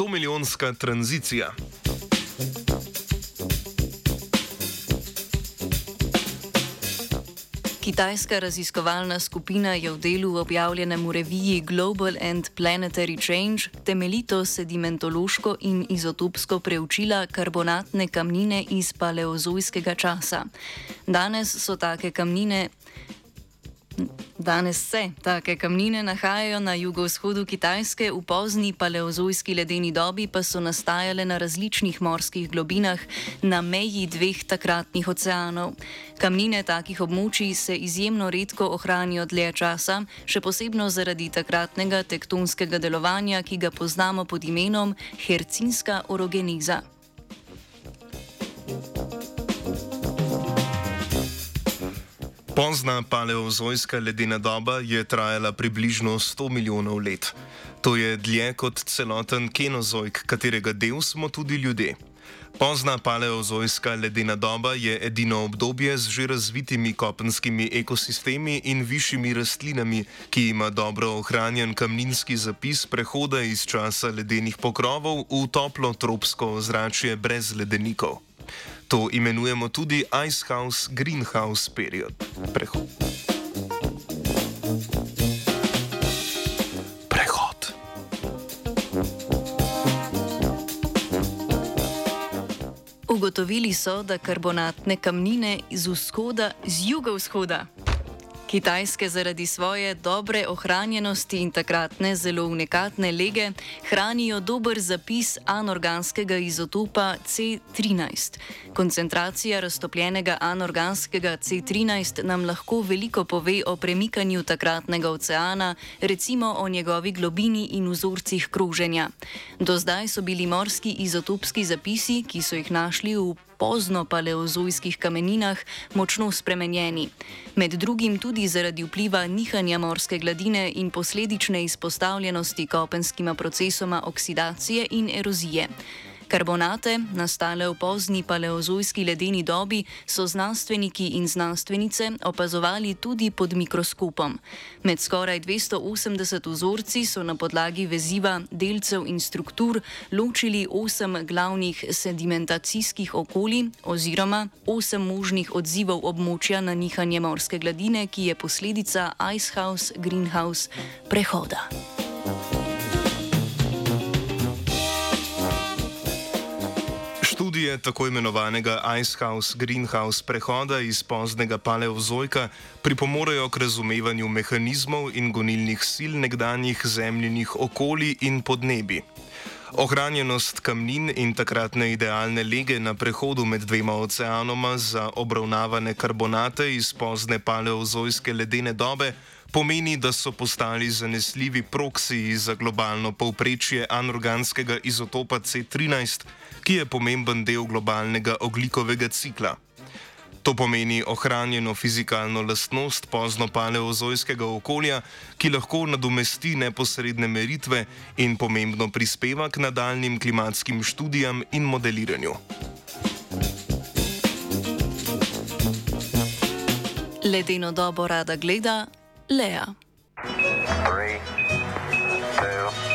100-milijonska tranzicija. Kitajska raziskovalna skupina je v delu objavljenem v reviji Global and Planetary Change temeljito sedimentološko in izotopsko preučila karbonatne kamnine iz paleozoiskega časa. Danes so take kamnine Danes se take kamnine nahajajo na jugovzhodu Kitajske, v pozni paleozoiski ledeni dobi pa so nastajale na različnih morskih globinah na meji dveh takratnih oceanov. Kamnine takih območij se izjemno redko ohranijo dlje časa, še posebno zaradi takratnega tektonskega delovanja, ki ga poznamo pod imenom hercinska orogeniza. Pozna paleozojska ledena doba je trajala približno 100 milijonov let. To je dlje kot celoten kenozoik, katerega del smo tudi ljudje. Pozna paleozojska ledena doba je edino obdobje z že razvitimi kopenskimi ekosistemi in višjimi rastlinami, ki ima dobro ohranjen kamninski zapis prehoda iz časa ledenih pokrovov v toplo tropsko ozračje brez ledenikov. To imenujemo tudi Icehouse Greenhouse Period. Prehod. Prehod. Ugotovili so, da karbonatne kamnine z vzhoda, z jugovzhoda, Kitajske zaradi svoje dobre ohranjenosti in takratne zelo unikatne lege hranijo dober zapis anorganskega izotopa C13. Koncentracija raztopljenega anorganskega C13 nam lahko veliko pove o premikanju takratnega oceana, recimo o njegovi globini in vzorcih kroženja. Do zdaj so bili morski izotopski zapisi, ki so jih našli v pozno paleozoiskih kameninah močno spremenjeni. Med drugim tudi zaradi vpliva nihanja morske gladine in posledične izpostavljenosti kopenskima procesoma oksidacije in erozije. Karbonate, nastale v pozni paleozoiski ledeni dobi, so znanstveniki in znanstvenice opazovali tudi pod mikroskopom. Med skoraj 280 vzorci so na podlagi veziva delcev in struktur ločili osem glavnih sedimentacijskih okolij oziroma osem možnih odzivov območja na nihanje morske gladine, ki je posledica Icehouse-Greenhouse prehoda. Študije tako imenovanega Icehouse-Greenhouse prehoda iz poznega paleozojka pripomorejo k razumevanju mehanizmov in gonilnih sil nekdanjih zemljinih okolij in podnebi. Ohranjenost kamnin in takratne idealne lege na prehodu med dvema oceanoma za obravnavane karbonate iz pozne paleozojske ledene dobe pomeni, da so postali zanesljivi proksiji za globalno povprečje anorganskega izotopa C13, ki je pomemben del globalnega oglikovega cikla. To pomeni ohranjeno fizikalno lastnost pozno-paleozojskega okolja, ki lahko nadomesti neposredne meritve in pomembno prispeva k nadaljnim klimatskim študijam in modeliranju. Ledeno dobo rada gleda leer. Three, two,